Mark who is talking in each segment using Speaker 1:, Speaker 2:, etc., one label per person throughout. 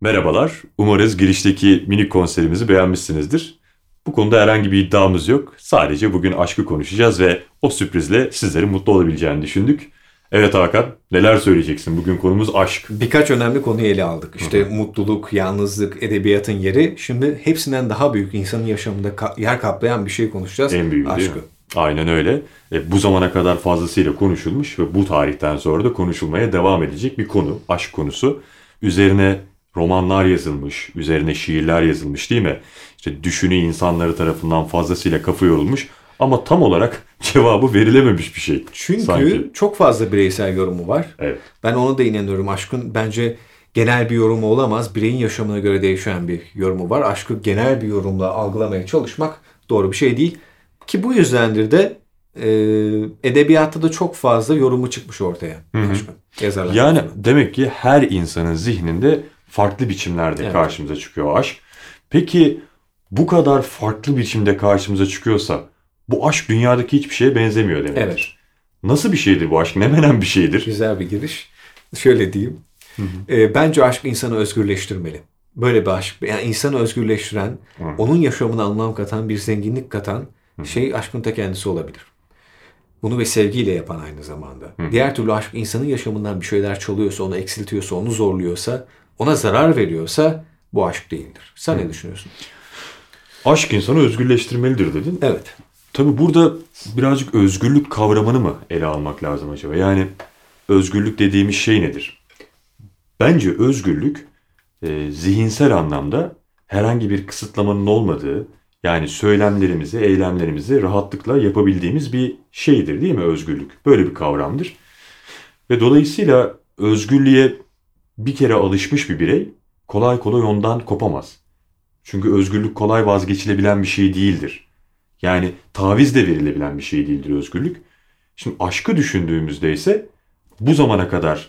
Speaker 1: Merhabalar. Umarız girişteki minik konserimizi beğenmişsinizdir. Bu konuda herhangi bir iddiamız yok. Sadece bugün aşkı konuşacağız ve o sürprizle sizlerin mutlu olabileceğini düşündük. Evet Hakan, neler söyleyeceksin? Bugün konumuz aşk.
Speaker 2: Birkaç önemli konuyu ele aldık. İşte
Speaker 1: Hı
Speaker 2: mutluluk, yalnızlık, edebiyatın yeri. Şimdi hepsinden daha büyük insanın yaşamında ka- yer kaplayan bir şey konuşacağız.
Speaker 1: En büyüğü değil
Speaker 2: Aşkı.
Speaker 1: mi? Aynen öyle. E, bu zamana kadar fazlasıyla konuşulmuş ve bu tarihten sonra da konuşulmaya devam edecek bir konu. Aşk konusu. Üzerine romanlar yazılmış, üzerine şiirler yazılmış değil mi? İşte düşünü insanları tarafından fazlasıyla kafa yorulmuş ama tam olarak cevabı verilememiş bir şey.
Speaker 2: Çünkü
Speaker 1: Sanki.
Speaker 2: çok fazla bireysel yorumu var.
Speaker 1: Evet.
Speaker 2: Ben ona da inanıyorum. Aşkın bence genel bir yorumu olamaz. Bireyin yaşamına göre değişen bir yorumu var. Aşkı genel bir yorumla algılamaya çalışmak doğru bir şey değil. Ki bu yüzdendir de e, edebiyatta da çok fazla yorumu çıkmış ortaya. Aşkın. Yazarlar.
Speaker 1: Yani
Speaker 2: tarafından.
Speaker 1: demek ki her insanın zihninde farklı biçimlerde
Speaker 2: Evet.
Speaker 1: karşımıza çıkıyor aşk. Peki bu kadar farklı biçimde karşımıza çıkıyorsa bu aşk dünyadaki hiçbir şeye benzemiyor demektir.
Speaker 2: Evet.
Speaker 1: Nasıl bir şeydir bu aşk? Ne menen bir şeydir?
Speaker 2: Güzel bir giriş. Şöyle diyeyim. E, bence aşk insanı özgürleştirmeli. Böyle bir aşk. Yani insanı özgürleştiren,
Speaker 1: Hı.
Speaker 2: onun yaşamına anlam katan, bir zenginlik katan şey aşkın ta kendisi olabilir. Bunu ve sevgiyle yapan aynı zamanda. Diğer türlü aşk insanın yaşamından bir şeyler çalıyorsa, onu eksiltiyorsa, onu zorluyorsa, ona zarar veriyorsa bu aşk değildir. Sen ne düşünüyorsun?
Speaker 1: Aşk insanı özgürleştirmelidir dedin.
Speaker 2: Evet.
Speaker 1: Tabi burada birazcık özgürlük kavramını mı ele almak lazım acaba? Yani özgürlük dediğimiz şey nedir? Bence özgürlük e, zihinsel anlamda herhangi bir kısıtlamanın olmadığı, yani söylemlerimizi, eylemlerimizi rahatlıkla yapabildiğimiz bir şeydir değil mi özgürlük? Böyle bir kavramdır. Ve dolayısıyla özgürlüğe bir kere alışmış bir birey kolay kolay ondan kopamaz. Çünkü özgürlük kolay vazgeçilebilen bir şey değildir. Yani taviz de verilebilen bir şey değildir özgürlük. Şimdi aşkı düşündüğümüzde ise bu zamana kadar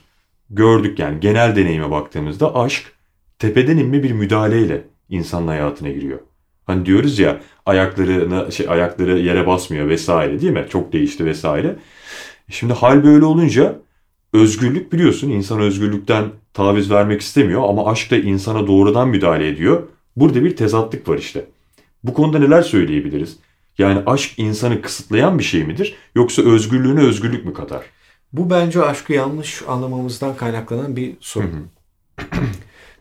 Speaker 1: gördük yani genel deneyime baktığımızda aşk tepeden inme bir müdahaleyle insanın hayatına giriyor. Hani diyoruz ya ayaklarını şey ayakları yere basmıyor vesaire değil mi? Çok değişti vesaire. Şimdi hal böyle olunca özgürlük biliyorsun insan özgürlükten taviz vermek istemiyor ama aşk da insana doğrudan müdahale ediyor. Burada bir tezatlık var işte. Bu konuda neler söyleyebiliriz? Yani aşk insanı kısıtlayan bir şey midir yoksa özgürlüğüne özgürlük mü katar?
Speaker 2: Bu bence aşkı yanlış anlamamızdan kaynaklanan bir sorun.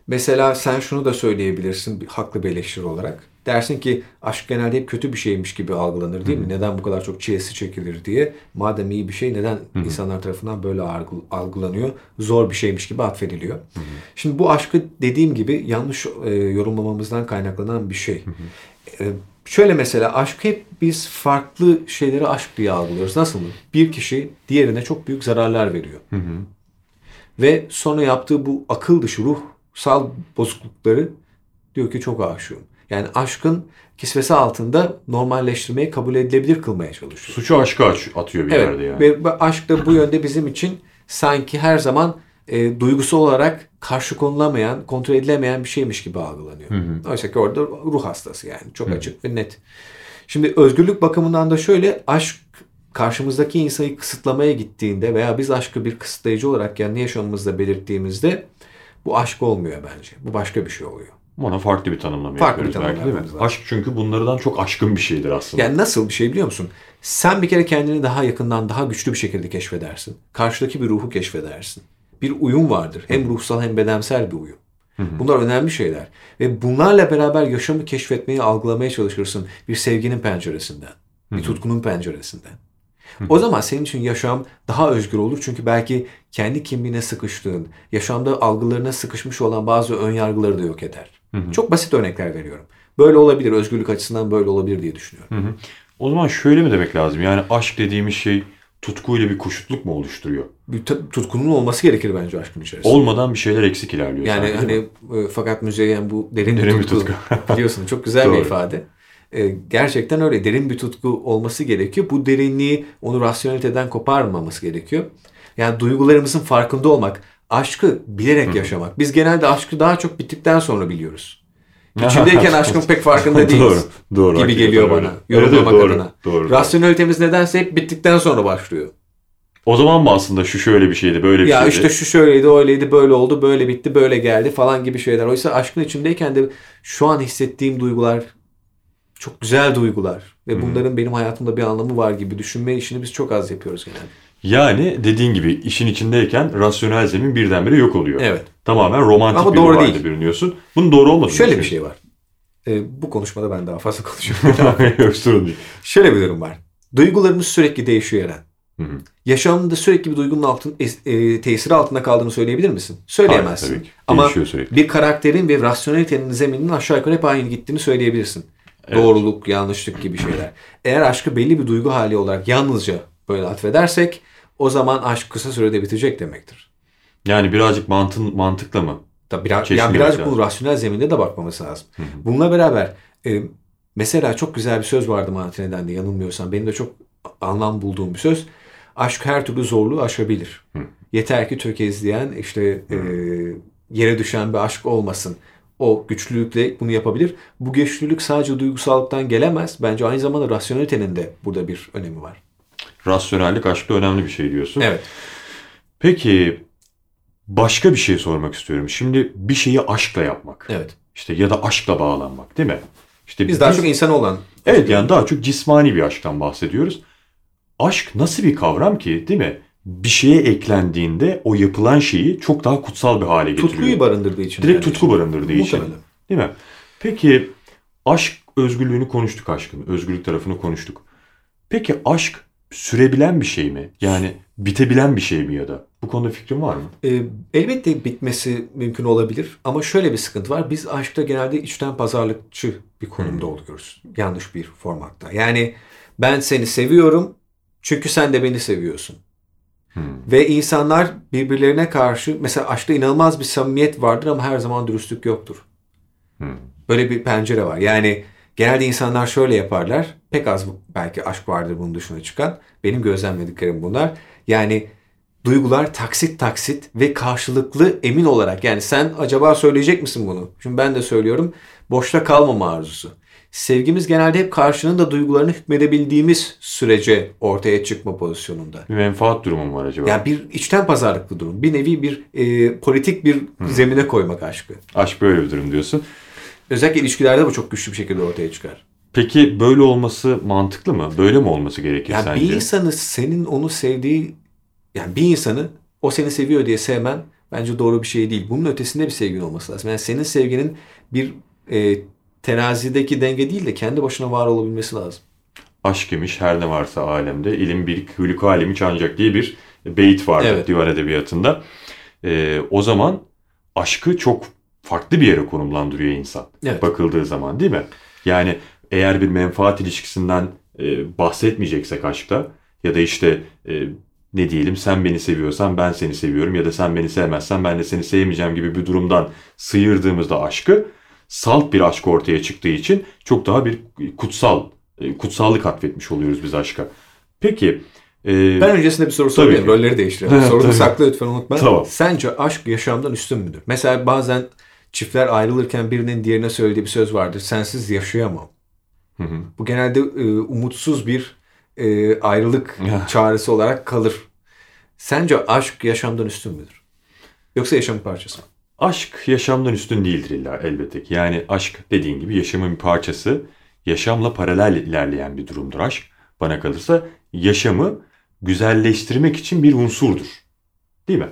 Speaker 2: Mesela sen şunu da söyleyebilirsin haklı bir eleştiri olarak. Dersin ki aşk genelde hep kötü bir şeymiş gibi algılanır değil mi? Neden bu kadar çok çilesi çekilir diye. Madem iyi bir şey neden insanlar tarafından böyle algı- algılanıyor? Zor bir şeymiş gibi atfediliyor. Şimdi bu aşkı dediğim gibi yanlış e, yorumlamamızdan kaynaklanan bir şey. E, şöyle mesela aşk hep biz farklı şeyleri aşk diye algılıyoruz. Nasıl mı? Bir kişi diğerine çok büyük zararlar veriyor. Ve sonra yaptığı bu akıl dışı ruhsal bozuklukları diyor ki çok aşığım. Yani aşkın kisvesi altında normalleştirmeyi kabul edilebilir kılmaya çalışıyor.
Speaker 1: Suçu aşka atıyor bir yerde yani.
Speaker 2: Ve aşk da bu yönde bizim için sanki her zaman e, duygusu olarak karşı konulamayan, kontrol edilemeyen bir şeymiş gibi algılanıyor. Oysa ki orada ruh hastası yani. Çok açık ve net. Şimdi özgürlük bakımından da şöyle aşk karşımızdaki insanı kısıtlamaya gittiğinde veya biz aşkı bir kısıtlayıcı olarak kendi yaşamımızda belirttiğimizde bu aşk olmuyor bence. Bu başka bir şey oluyor.
Speaker 1: Ona farklı bir tanımlama
Speaker 2: Farklı bir
Speaker 1: yapıyoruz belki
Speaker 2: tanımlama
Speaker 1: değil mi?
Speaker 2: lazım.
Speaker 1: Aşk çünkü bunlardan çok aşkın bir şeydir aslında.
Speaker 2: Yani nasıl bir şey biliyor musun? Sen bir kere kendini daha yakından, daha güçlü bir şekilde keşfedersin. Karşıdaki bir ruhu keşfedersin. Bir uyum vardır. Hem ruhsal hem bedensel bir uyum. Bunlar önemli şeyler. Ve bunlarla beraber yaşamı keşfetmeyi, algılamaya çalışırsın. Bir sevginin penceresinden. Bir tutkunun penceresinden. O zaman senin için yaşam daha özgür olur. Çünkü belki kendi kimliğine sıkıştığın, yaşamda algılarına sıkışmış olan bazı ön yargıları da yok eder. Çok basit örnekler veriyorum. Böyle olabilir, özgürlük açısından böyle olabilir diye düşünüyorum.
Speaker 1: O zaman şöyle mi demek lazım? Yani aşk dediğimiz şey tutkuyla bir koşutluk mu oluşturuyor?
Speaker 2: Bir tutkunun olması gerekir bence aşkın içerisinde.
Speaker 1: Olmadan bir şeyler eksik ilerliyor.
Speaker 2: yani
Speaker 1: sanki,
Speaker 2: hani e, fakat müzeyyen bu derin,
Speaker 1: Derin
Speaker 2: bir
Speaker 1: bir
Speaker 2: tutku.
Speaker 1: tutku.
Speaker 2: Biliyorsun çok güzel bir ifade. E, gerçekten öyle derin bir tutku olması gerekiyor. Bu derinliği onu rasyoneliteden koparmaması gerekiyor. Yani duygularımızın farkında olmak, aşkı bilerek yaşamak. Biz genelde aşkı daha çok bittikten sonra biliyoruz. İçindeyken aşkın pek farkında değiliz.
Speaker 1: Doğru, doğru,
Speaker 2: Gibi geliyor bana.
Speaker 1: Evet, evet,
Speaker 2: Yorumlamak
Speaker 1: doğru,
Speaker 2: adına.
Speaker 1: doğru.
Speaker 2: Rasyonelitemiz nedense hep bittikten sonra başlıyor.
Speaker 1: O zaman mı aslında şu şöyle bir şeydi, böyle bir
Speaker 2: ya
Speaker 1: şeydi?
Speaker 2: işte şu şöyleydi, öyleydi, böyle oldu, böyle bitti, böyle geldi falan gibi şeyler. Oysa aşkın içindeyken de şu an hissettiğim duygular çok güzel duygular ve bunların benim hayatımda bir anlamı var gibi düşünme işini biz çok az yapıyoruz genelde.
Speaker 1: Yani dediğin gibi işin içindeyken rasyonel zemin birdenbire yok oluyor.
Speaker 2: Evet.
Speaker 1: Tamamen romantik
Speaker 2: Ama
Speaker 1: bir
Speaker 2: doğru değil.
Speaker 1: bürünüyorsun. Bunun doğru olmadığını
Speaker 2: Şöyle bir şey var. Ee, bu konuşmada ben daha fazla konuşuyorum.
Speaker 1: Yok sorun değil.
Speaker 2: Şöyle bir durum var. Duygularımız sürekli değişiyor Eren. Yaşamında sürekli bir duygunun altın, e, tesiri altında kaldığını söyleyebilir misin? Söyleyemezsin.
Speaker 1: Hayır, tabii ki.
Speaker 2: Ama
Speaker 1: sürekli.
Speaker 2: bir karakterin ve rasyonelitenin zemininin aşağı yukarı hep aynı gittiğini söyleyebilirsin.
Speaker 1: Evet.
Speaker 2: Doğruluk, yanlışlık gibi şeyler. Eğer aşkı belli bir duygu hali olarak yalnızca böyle atfedersek o zaman aşk kısa sürede bitecek demektir.
Speaker 1: Yani birazcık mantın, mantıkla mı?
Speaker 2: Tabii biraz, yani birazcık bunu rasyonel zeminde de bakmamız lazım. Bununla beraber e, mesela çok güzel bir söz vardı Martine'den de yanılmıyorsam. Benim de çok anlam bulduğum bir söz. Aşk her türlü zorluğu aşabilir. Yeter ki tökezleyen işte e, yere düşen bir aşk olmasın. O güçlülükle bunu yapabilir. Bu güçlülük sadece duygusallıktan gelemez. Bence aynı zamanda rasyonelitenin de burada bir önemi var.
Speaker 1: Rasyonellik aşkta önemli bir şey diyorsun.
Speaker 2: Evet.
Speaker 1: Peki başka bir şey sormak istiyorum. Şimdi bir şeyi aşkla yapmak.
Speaker 2: Evet.
Speaker 1: İşte ya da aşkla bağlanmak değil mi? İşte
Speaker 2: Biz daha çok insan olan
Speaker 1: Evet yani daha çok cismani bir aşktan bahsediyoruz. Aşk nasıl bir kavram ki değil mi? Bir şeye eklendiğinde o yapılan şeyi çok daha kutsal bir hale getiriyor.
Speaker 2: tutkuyu barındırdığı için.
Speaker 1: Direkt
Speaker 2: yani.
Speaker 1: tutku barındırdığı için.
Speaker 2: Muhtemelen.
Speaker 1: Değil mi? Peki aşk özgürlüğünü konuştuk aşkın. Özgürlük tarafını konuştuk. Peki aşk sürebilen bir şey mi? Yani bitebilen bir şey mi ya da? Bu konuda fikrin var mı?
Speaker 2: E, elbette bitmesi mümkün olabilir ama şöyle bir sıkıntı var. Biz aşkta genelde içten pazarlıkçı bir konumda oluyoruz. Yanlış bir formatta. Yani ben seni seviyorum çünkü sen de beni seviyorsun. Ve insanlar birbirlerine karşı mesela aşkta inanılmaz bir samimiyet vardır ama her zaman dürüstlük yoktur. Böyle bir pencere var. Yani genelde insanlar şöyle yaparlar. Pek az belki aşk vardır bunun dışına çıkan. Benim gözlemlediklerim bunlar. Yani duygular taksit taksit ve karşılıklı emin olarak. Yani sen acaba söyleyecek misin bunu? Şimdi ben de söylüyorum. Boşta kalmama arzusu. Sevgimiz genelde hep karşının da duygularını hükmedebildiğimiz sürece ortaya çıkma pozisyonunda.
Speaker 1: Bir menfaat durumu mu var acaba?
Speaker 2: Yani bir içten pazarlıklı durum. Bir nevi bir e, politik bir zemine koymak aşkı.
Speaker 1: Aşk böyle bir durum diyorsun.
Speaker 2: Özellikle ilişkilerde bu çok güçlü bir şekilde ortaya çıkar.
Speaker 1: Peki böyle olması mantıklı mı? Böyle mi olması gerekir
Speaker 2: Yani
Speaker 1: sence?
Speaker 2: bir insanı senin onu sevdiği yani bir insanı o seni seviyor diye sevmen bence doğru bir şey değil. Bunun ötesinde bir sevgin olması lazım. Yani senin sevginin bir e, terazideki denge değil de kendi başına var olabilmesi lazım.
Speaker 1: Aşk imiş her ne varsa alemde ilim bir hülük alemi ancak diye bir beyit vardı
Speaker 2: Evet.
Speaker 1: divan edebiyatında. Ee, o zaman aşkı çok farklı bir yere konumlandırıyor insan.
Speaker 2: Evet.
Speaker 1: Bakıldığı zaman değil mi? Yani eğer bir menfaat ilişkisinden e, bahsetmeyeceksek aşkta ya da işte e, ne diyelim sen beni seviyorsan ben seni seviyorum ya da sen beni sevmezsen ben de seni sevmeyeceğim gibi bir durumdan sıyırdığımızda aşkı salt bir aşk ortaya çıktığı için çok daha bir kutsal e, kutsallık atfetmiş oluyoruz biz aşka. Peki e,
Speaker 2: Ben öncesinde bir soru sorayım. Rolleri değiştirelim.
Speaker 1: Tabii.
Speaker 2: sakla lütfen unutma.
Speaker 1: Tamam.
Speaker 2: Sence aşk yaşamdan üstün müdür? Mesela bazen çiftler ayrılırken birinin diğerine söylediği bir söz vardır. Sensiz yaşayamam.
Speaker 1: Hı hı.
Speaker 2: Bu genelde e, umutsuz bir e, ayrılık çağrısı olarak kalır. Sence aşk yaşamdan üstün müdür? Yoksa yaşamın parçası mı?
Speaker 1: Aşk yaşamdan üstün değildir illa elbette ki. Yani aşk dediğin gibi yaşamın bir parçası, yaşamla paralel ilerleyen bir durumdur aşk. Bana kalırsa yaşamı güzelleştirmek için bir unsurdur. Değil mi?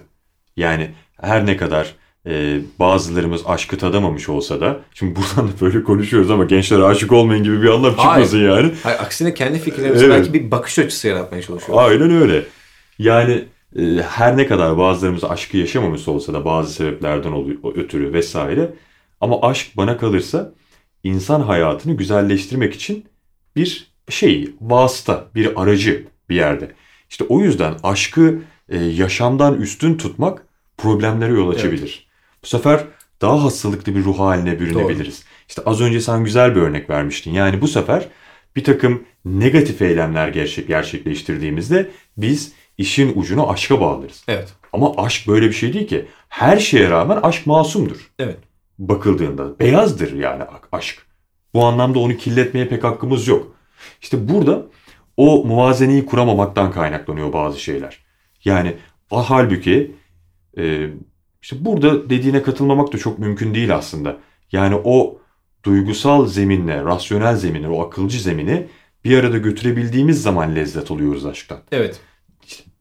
Speaker 1: Yani her ne kadar e, bazılarımız aşkı tadamamış olsa da, şimdi buradan da böyle konuşuyoruz ama gençler aşık olmayın gibi bir anlam
Speaker 2: Hayır.
Speaker 1: çıkmasın yani.
Speaker 2: Hayır, aksine kendi fikirlerimize
Speaker 1: Evet.
Speaker 2: belki bir bakış açısı yaratmaya çalışıyoruz.
Speaker 1: Aynen öyle. Yani e, her ne kadar bazılarımız aşkı yaşamamış olsa da bazı sebeplerden oluyor, ötürü vesaire. Ama aşk bana kalırsa insan hayatını güzelleştirmek için bir şey, vasıta, bir aracı bir yerde. İşte o yüzden aşkı e, yaşamdan üstün tutmak problemlere yol açabilir. Bu sefer daha hastalıklı bir ruh haline bürünebiliriz. İşte az önce sen güzel bir örnek vermiştin. Yani bu sefer bir takım negatif eylemler gerçek, gerçekleştirdiğimizde biz işin ucunu aşka bağlarız.
Speaker 2: Evet.
Speaker 1: Ama aşk böyle bir şey değil ki. Her şeye rağmen aşk masumdur
Speaker 2: Evet.
Speaker 1: bakıldığında. Beyazdır yani aşk. Bu anlamda onu kirletmeye pek hakkımız yok. İşte burada o muvazeneyi kuramamaktan kaynaklanıyor bazı şeyler. Yani halbuki e, işte burada dediğine katılmamak da çok mümkün değil aslında. Yani o duygusal zeminle, rasyonel zemini, o akılcı zemini bir arada götürebildiğimiz zaman lezzet alıyoruz aşktan.
Speaker 2: Evet.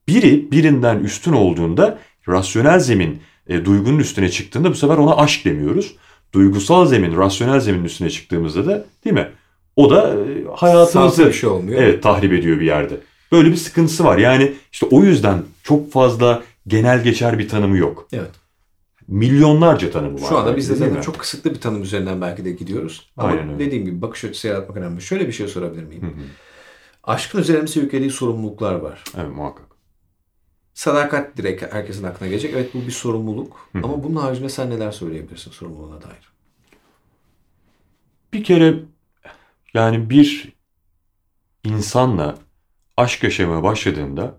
Speaker 1: Biri birinden üstün olduğunda rasyonel zemin e, duygunun üstüne çıktığında bu sefer ona aşk demiyoruz. Duygusal zemin, rasyonel zeminin üstüne çıktığımızda da değil mi? O da e, hayatımızı
Speaker 2: bir şey olmuyor.
Speaker 1: evet tahrip ediyor bir yerde. Böyle bir sıkıntısı var. Yani işte o yüzden çok fazla genel geçer bir tanımı yok.
Speaker 2: Evet.
Speaker 1: Milyonlarca tanımı var.
Speaker 2: Şu anda biz de zaten çok kısıtlı bir tanım üzerinden belki de gidiyoruz. Ama
Speaker 1: Aynen öyle.
Speaker 2: dediğim gibi bakış açısı yaratmak önemli. Şöyle bir şey sorabilir miyim?
Speaker 1: Hı hı.
Speaker 2: Aşkın üzerimize yüklediği sorumluluklar var.
Speaker 1: Evet muhakkak.
Speaker 2: Sadakat direkt herkesin aklına gelecek. Evet bu bir sorumluluk.
Speaker 1: Hı hı.
Speaker 2: Ama bunun haricinde sen neler söyleyebilirsin sorumluluğuna dair?
Speaker 1: Bir kere yani bir insanla aşk yaşamaya başladığında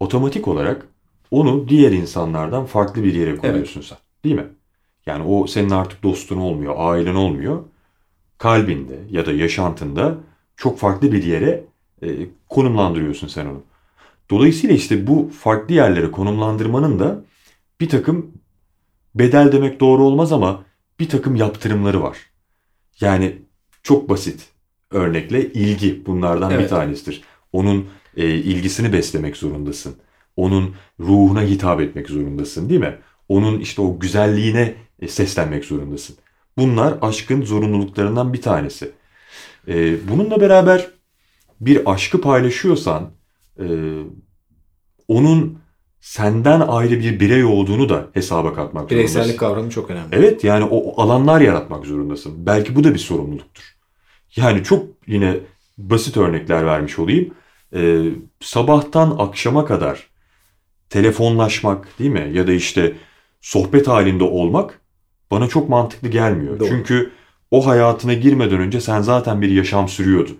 Speaker 1: otomatik olarak onu diğer insanlardan farklı bir yere koyuyorsun sen. Değil mi? Yani o senin artık dostun olmuyor, ailen olmuyor. Kalbinde ya da yaşantında çok farklı bir yere e, konumlandırıyorsun sen onu. Dolayısıyla işte bu farklı yerlere konumlandırmanın da bir takım bedel demek doğru olmaz ama bir takım yaptırımları var. Yani çok basit örnekle ilgi bunlardan bir
Speaker 2: Evet.
Speaker 1: tanesidir. Onun e, ilgisini beslemek zorundasın. Onun ruhuna hitap etmek zorundasın değil mi? Onun işte o güzelliğine e, seslenmek zorundasın. Bunlar aşkın zorunluluklarından bir tanesi. E, bununla beraber bir aşkı paylaşıyorsan e, onun senden ayrı bir birey olduğunu da hesaba katmak
Speaker 2: Bireysellik
Speaker 1: zorundasın.
Speaker 2: kavramı çok önemli.
Speaker 1: Evet yani o o alanlar yaratmak zorundasın. Belki bu da bir sorumluluktur. Yani çok yine basit örnekler vermiş olayım. Ee, sabahtan akşama kadar telefonlaşmak değil mi? Ya da işte sohbet halinde olmak bana çok mantıklı gelmiyor.
Speaker 2: Doğru.
Speaker 1: Çünkü o hayatına girmeden önce sen zaten bir yaşam sürüyordun.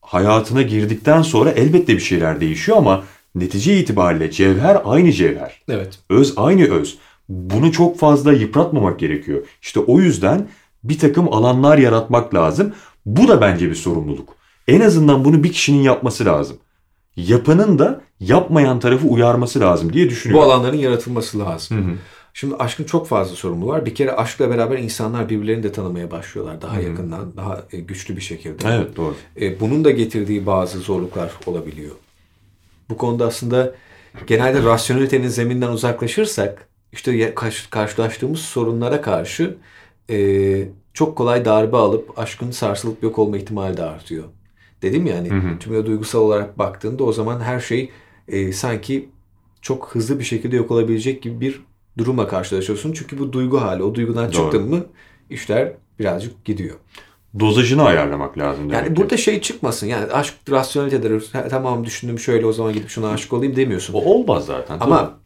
Speaker 1: Hayatına girdikten sonra elbette bir şeyler değişiyor ama netice itibariyle cevher aynı cevher.
Speaker 2: Evet.
Speaker 1: Öz aynı öz. Bunu çok fazla yıpratmamak gerekiyor. İşte o yüzden bir takım alanlar yaratmak lazım. Bu da bence bir sorumluluk. En azından bunu bir kişinin yapması lazım. Yapanın da yapmayan tarafı uyarması lazım diye
Speaker 2: Bu
Speaker 1: düşünüyorum.
Speaker 2: alanların yaratılması lazım.
Speaker 1: Hı hı.
Speaker 2: Şimdi aşkın çok fazla sorumluluğu var. Bir kere aşkla beraber insanlar birbirlerini de tanımaya başlıyorlar. Daha
Speaker 1: Hı
Speaker 2: yakından, daha e, güçlü bir şekilde.
Speaker 1: Evet doğru.
Speaker 2: E, bunun da getirdiği bazı zorluklar olabiliyor. Bu konuda aslında genelde rasyonelitenin zeminden uzaklaşırsak işte karşılaştığımız sorunlara karşı e, çok kolay darbe alıp aşkın sarsılıp yok olma ihtimali de artıyor. Dedim yani
Speaker 1: Hı hı.
Speaker 2: tümüyle duygusal olarak baktığında o zaman her şey e, sanki çok hızlı bir şekilde yok olabilecek gibi bir durumla karşılaşıyorsun. Çünkü bu duygu hali. O duygudan
Speaker 1: Doğru.
Speaker 2: çıktın mı işler birazcık gidiyor.
Speaker 1: Dozajını ayarlamak lazım demek
Speaker 2: Yani
Speaker 1: ki.
Speaker 2: burada şey çıkmasın. Yani aşk rasyonelitedir. Tamam düşündüm şöyle o zaman gidip şuna aşık olayım demiyorsun.
Speaker 1: O olmaz zaten.
Speaker 2: Ama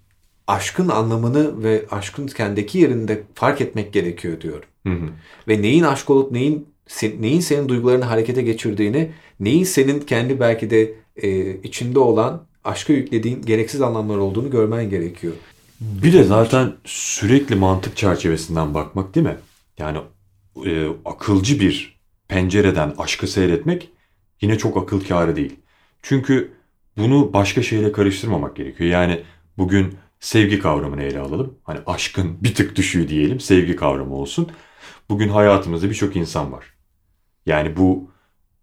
Speaker 2: aşkın anlamını ve aşkın kendiki yerinde fark etmek gerekiyor diyorum.
Speaker 1: Hı hı.
Speaker 2: Ve neyin aşk olup neyin se- neyin senin duygularını harekete geçirdiğini, neyin senin kendi belki de e, içinde olan aşka yüklediğin gereksiz anlamlar olduğunu görmen gerekiyor.
Speaker 1: Bir de zaten sürekli mantık çerçevesinden bakmak değil mi? Yani e, akılcı bir pencereden aşkı seyretmek yine çok akıl kârı değil. Çünkü bunu başka şeyle karıştırmamak gerekiyor. Yani bugün sevgi kavramını ele alalım. Hani aşkın bir tık düşüğü diyelim sevgi kavramı olsun. Bugün hayatımızda birçok insan var. Yani bu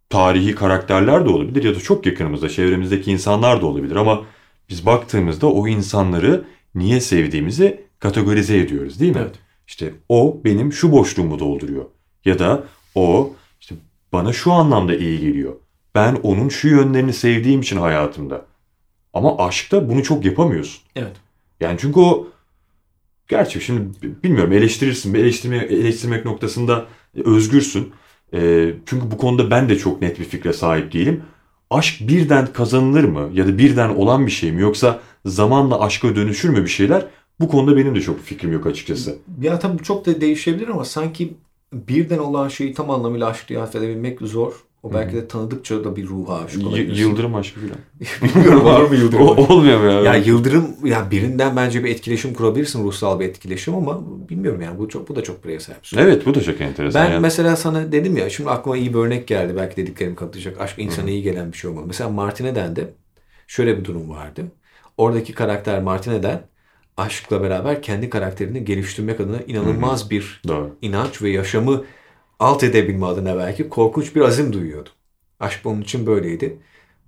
Speaker 1: tarihi karakterler de olabilir ya da çok yakınımızda çevremizdeki insanlar da olabilir ama biz baktığımızda o insanları niye sevdiğimizi kategorize ediyoruz değil mi?
Speaker 2: Evet.
Speaker 1: İşte o benim şu boşluğumu dolduruyor. Ya da o işte bana şu anlamda iyi geliyor. Ben onun şu yönlerini sevdiğim için hayatımda. Ama aşkta bunu çok yapamıyorsun.
Speaker 2: Evet.
Speaker 1: Yani çünkü o gerçi şimdi bilmiyorum eleştirirsin. Eleştirme, eleştirmek noktasında özgürsün. Ee, çünkü bu konuda ben de çok net bir fikre sahip değilim. Aşk birden kazanılır mı? Ya da birden olan bir şey mi? Yoksa zamanla aşka dönüşür mü bir şeyler? Bu konuda benim de çok bir fikrim yok açıkçası.
Speaker 2: Ya tabii çok da değişebilir ama sanki birden olan şeyi tam anlamıyla aşk diye affedebilmek zor. O belki de tanıdıkça da bir ruha aşık olabilirsin.
Speaker 1: yıldırım aşkı falan.
Speaker 2: Bilmiyorum var mı yıldırım?
Speaker 1: O- olmuyor mu ya?
Speaker 2: Ya yıldırım ya birinden bence bir etkileşim kurabilirsin ruhsal bir etkileşim ama bilmiyorum yani bu çok bu da çok bireysel bir şey.
Speaker 1: Evet bu da çok enteresan.
Speaker 2: Ben
Speaker 1: yani.
Speaker 2: mesela sana dedim ya şimdi aklıma iyi bir örnek geldi belki dediklerim katılacak. Aşk insana iyi gelen bir şey olmalı. Mesela Martine'den de şöyle bir durum vardı. oradaki karakter Martine'den aşkla beraber kendi karakterini geliştirmek adına inanılmaz bir
Speaker 1: Doğru.
Speaker 2: inanç ve yaşamı alt edebilme adına belki korkunç bir azim duyuyordu. Aşk onun için böyleydi.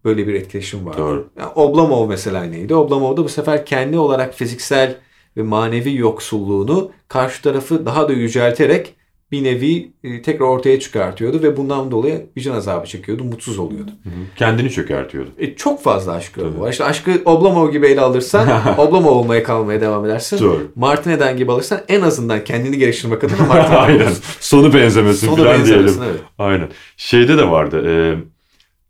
Speaker 2: Böyle bir etkileşim vardı.
Speaker 1: Doğru.
Speaker 2: Yani Oblomov mesela neydi? Oblomov da bu sefer kendi olarak fiziksel ve manevi yoksulluğunu karşı tarafı daha da yücelterek bir nevi e, tekrar ortaya çıkartıyordu ve bundan dolayı vicdan azabı çekiyordu, mutsuz oluyordu.
Speaker 1: Kendini çökertiyordu.
Speaker 2: E, çok fazla aşk yorumu var. İşte aşkı Oblomov gibi ele alırsan Oblomov olmaya kalmaya devam edersin.
Speaker 1: Doğru.
Speaker 2: Martine'den gibi alırsan en azından kendini geliştirmek adına Martine
Speaker 1: Aynen. Sonu benzemesin
Speaker 2: Sonu
Speaker 1: falan diyelim.
Speaker 2: evet.
Speaker 1: Aynen. Şeyde de vardı. E,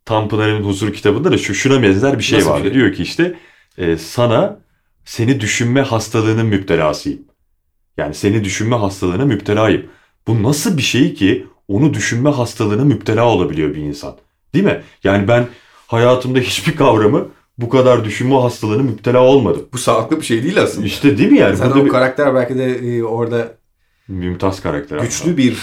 Speaker 1: Tanpınar'ın Huzur kitabında da şu şuna benzer bir şey
Speaker 2: Nasıl
Speaker 1: vardı.
Speaker 2: şey?
Speaker 1: Diyor ki işte e, sana seni düşünme hastalığının müptelasıyım. Yani seni düşünme hastalığına müptelayım. Bu nasıl bir şey ki onu düşünme hastalığına müptela olabiliyor bir insan? Değil mi? Yani ben hayatımda hiçbir kavramı bu kadar düşünme hastalığına müptela olmadım.
Speaker 2: Bu sağlıklı bir şey değil aslında.
Speaker 1: İşte değil mi yani? Burada
Speaker 2: o
Speaker 1: bir
Speaker 2: karakter belki de e, orada
Speaker 1: mümtaz karakter.
Speaker 2: güçlü bir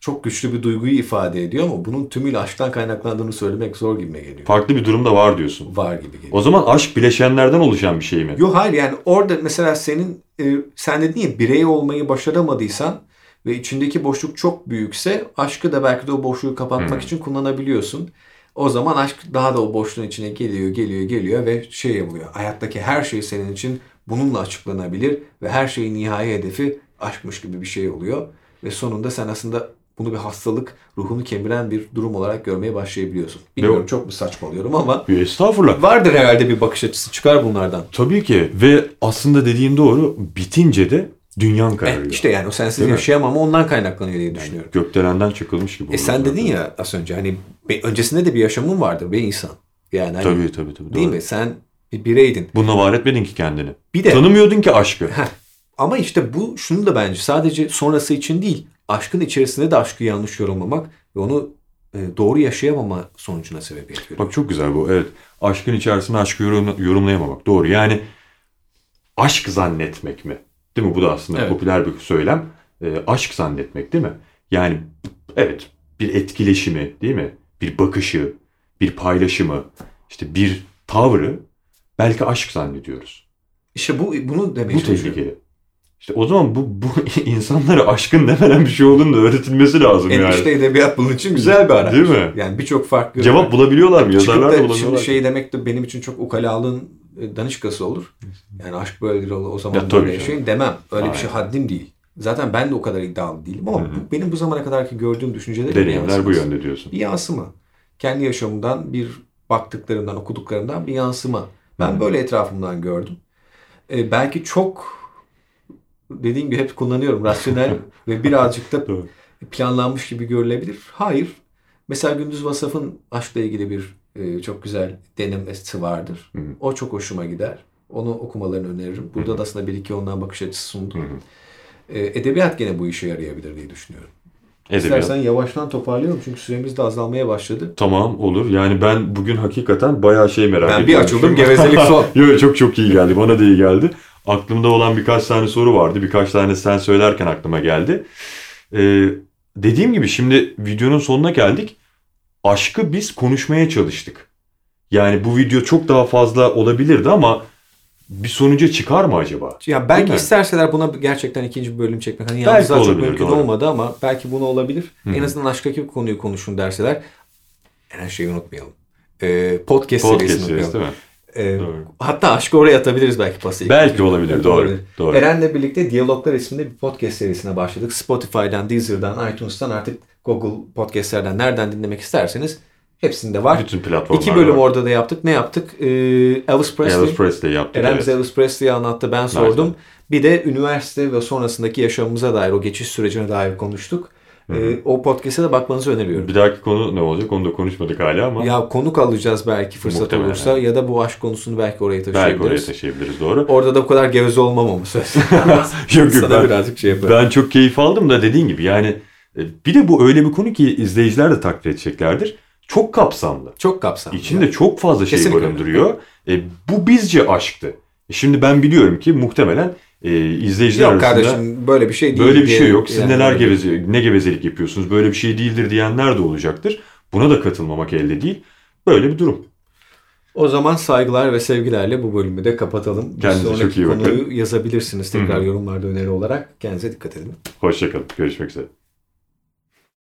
Speaker 2: çok güçlü bir duyguyu ifade ediyor ama bunun tümüyle aşktan kaynaklandığını söylemek zor gibime geliyor.
Speaker 1: Farklı bir durumda var diyorsun.
Speaker 2: Var gibi geliyor.
Speaker 1: O zaman aşk bileşenlerden oluşan bir şey mi?
Speaker 2: Yok hayır yani orada mesela senin e, sen dedin ya birey olmayı başaramadıysan ve içindeki boşluk çok büyükse aşkı da belki de o boşluğu kapatmak
Speaker 1: Hmm.
Speaker 2: için kullanabiliyorsun. O zaman aşk daha da o boşluğun içine geliyor, geliyor, geliyor ve şey yapıyor. Hayattaki her şey senin için bununla açıklanabilir ve her şeyin nihai hedefi aşkmış gibi bir şey oluyor. Ve sonunda sen aslında bunu bir hastalık, ruhunu kemiren bir durum olarak görmeye başlayabiliyorsun. Bilmiyorum çok mu saçmalıyorum ama
Speaker 1: Estağfurullah.
Speaker 2: vardır herhalde bir bakış açısı çıkar bunlardan.
Speaker 1: Tabii ki ve aslında dediğin doğru bitince de dünyan kararıyor.
Speaker 2: E, işte yani o sensiz
Speaker 1: Değil
Speaker 2: yaşayamam ondan kaynaklanıyor diye düşünüyorum.
Speaker 1: Gökdelenden çıkılmış gibi.
Speaker 2: E sen dedin ya az önce hani öncesinde de bir yaşamın vardı be insan. Yani hani,
Speaker 1: Tabii tabii tabii.
Speaker 2: değil
Speaker 1: doğru.
Speaker 2: mi? Sen bir bireydin.
Speaker 1: Bununla var etmedin ki kendini.
Speaker 2: Bir de
Speaker 1: Tanımıyordun ki aşkı.
Speaker 2: Heh, ama işte bu şunu da bence sadece sonrası için değil. Aşkın içerisinde de aşkı yanlış yorumlamak ve onu e, doğru yaşayamama sonucuna sebebiyet veriyor.
Speaker 1: Bak çok güzel bu. Evet. Aşkın içerisinde aşkı yorum- yorumlayamamak. Doğru. Yani aşk zannetmek mi? Değil mi? Bu da aslında
Speaker 2: Evet.
Speaker 1: popüler bir söylem. Ee, aşk zannetmek değil mi? Yani evet bir etkileşimi değil mi? Bir bakışı, bir paylaşımı, işte bir tavrı belki aşk zannediyoruz.
Speaker 2: İşte bu bunu demeye
Speaker 1: Bu tehlikeli. İşte o zaman bu, bu insanlara aşkın ne veren bir şey olduğunu öğretilmesi lazım
Speaker 2: En
Speaker 1: yani.
Speaker 2: işte edebiyat bunun için güzel bir araç.
Speaker 1: Değil mi?
Speaker 2: Yani birçok farklı
Speaker 1: Cevap bulabiliyorlar mı? Yazarlar da
Speaker 2: da şimdi şey demek de benim için çok ukalalığın e, danışkası olur. Yani aşk böyledir o o zaman
Speaker 1: Ya
Speaker 2: böyle
Speaker 1: canım.
Speaker 2: yaşayın demem. Öyle bir
Speaker 1: Aynen.
Speaker 2: şey haddim değil. Zaten ben de o kadar iddialı değilim ama
Speaker 1: Hı hı.
Speaker 2: bu benim bu zamana kadarki gördüğüm düşüncelerim
Speaker 1: Deneyimler bu yönde diyorsun.
Speaker 2: Bir yansıma. Kendi yaşamımdan bir baktıklarımdan, okuduklarımdan bir yansıma. Ben
Speaker 1: Hı.
Speaker 2: böyle etrafımdan gördüm. E, belki çok dediğim gibi hep kullanıyorum rasyonel ve birazcık da planlanmış gibi görülebilir. Hayır. Mesela Gündüz Vasaf'ın aşkla ilgili bir e, çok güzel denemesi vardır.
Speaker 1: Hı.
Speaker 2: O çok hoşuma gider. Onu okumalarını öneririm. Burada
Speaker 1: Hı.
Speaker 2: da aslında bir iki ondan bakış açısı sundum.
Speaker 1: Hı hı.
Speaker 2: E, edebiyat gene bu işe yarayabilir diye düşünüyorum.
Speaker 1: Edebiyat.
Speaker 2: İstersen yavaştan toparlayalım çünkü süremiz de azalmaya başladı.
Speaker 1: Tamam olur. Yani ben bugün hakikaten bayağı şey merak
Speaker 2: Ben bir açıldım, gevezelik son.
Speaker 1: Yok çok çok iyi geldi. Bana da iyi geldi. Aklımda olan birkaç tane soru vardı. Birkaç tane sen söylerken aklıma geldi. Ee, dediğim gibi şimdi videonun sonuna geldik. Aşkı biz konuşmaya çalıştık. Yani bu video çok daha fazla olabilirdi ama bir sonuca çıkar mı acaba?
Speaker 2: Ya belki
Speaker 1: mi?
Speaker 2: isterseler buna gerçekten ikinci bir bölüm çekmek. Hani
Speaker 1: Belki
Speaker 2: çok
Speaker 1: olabilir,
Speaker 2: mümkün
Speaker 1: doğru.
Speaker 2: olmadı ama belki bunu olabilir.
Speaker 1: Hı hı.
Speaker 2: En azından aşktaki bir konuyu konuşun derseler. Her şeyi unutmayalım. Ee, podcast,
Speaker 1: Podcast
Speaker 2: serisini
Speaker 1: serisi
Speaker 2: unutmayalım.
Speaker 1: değil mi?
Speaker 2: Ee,
Speaker 1: Doğru.
Speaker 2: hatta aşkı oraya atabiliriz belki pası.
Speaker 1: Belki olabilir. Doğru.
Speaker 2: olabilir.
Speaker 1: Doğru.
Speaker 2: Eren'le birlikte Diyaloglar isimli bir podcast serisine başladık. Spotify'dan, Deezer'dan, iTunes'tan artık Google Podcast'lerden nereden dinlemek isterseniz hepsinde var.
Speaker 1: Bütün platformlar
Speaker 2: İki bölüm
Speaker 1: var.
Speaker 2: orada da yaptık. Ne yaptık? Ee, Elvis Presley.
Speaker 1: Elvis Presley yaptık.
Speaker 2: Eren
Speaker 1: evet.
Speaker 2: Elvis Presley'i anlattı. Ben sordum. Bir de üniversite ve sonrasındaki yaşamımıza dair, o geçiş sürecine dair konuştuk. Ee, o podcast'e de bakmanızı öneriyorum.
Speaker 1: Bir dahaki konu ne olacak onu da konuşmadık hala ama
Speaker 2: Ya konuk alacağız belki fırsat
Speaker 1: Muhtemelen,
Speaker 2: olursa ya da bu aşk konusunu belki oraya
Speaker 1: belki
Speaker 2: taşıyabiliriz.
Speaker 1: oraya taşıyabiliriz doğru.
Speaker 2: Orada da bu kadar geveze olmamamı söz.
Speaker 1: Yok yok
Speaker 2: Sana
Speaker 1: ben,
Speaker 2: birazcık şey yaparım.
Speaker 1: ben çok keyif aldım da dediğin gibi yani bir de bu öyle bir konu ki izleyiciler de takdir edeceklerdir. Çok kapsamlı.
Speaker 2: Çok kapsamlı.
Speaker 1: İçinde çok fazla şey
Speaker 2: Kesinlikle
Speaker 1: barındırıyor. E, bu bizce aşktı. E, şimdi ben biliyorum ki muhtemelen e, izleyiciler
Speaker 2: Yok
Speaker 1: arasında
Speaker 2: kardeşim böyle bir şey değil.
Speaker 1: böyle bir şey yok. Siz
Speaker 2: yani
Speaker 1: neler geveze, ne gevezelik yapıyorsunuz? Böyle bir şey değildir diyenler de olacaktır. Buna da katılmamak elde değil. Böyle bir durum.
Speaker 2: O zaman saygılar ve sevgilerle bu bölümü de kapatalım.
Speaker 1: Kendinize
Speaker 2: sonraki
Speaker 1: çok iyi bakın.
Speaker 2: konuyu yazabilirsiniz tekrar
Speaker 1: Hı hı.
Speaker 2: yorumlarda öneri olarak. Kendinize dikkat edin.
Speaker 1: Hoşçakalın. Görüşmek üzere.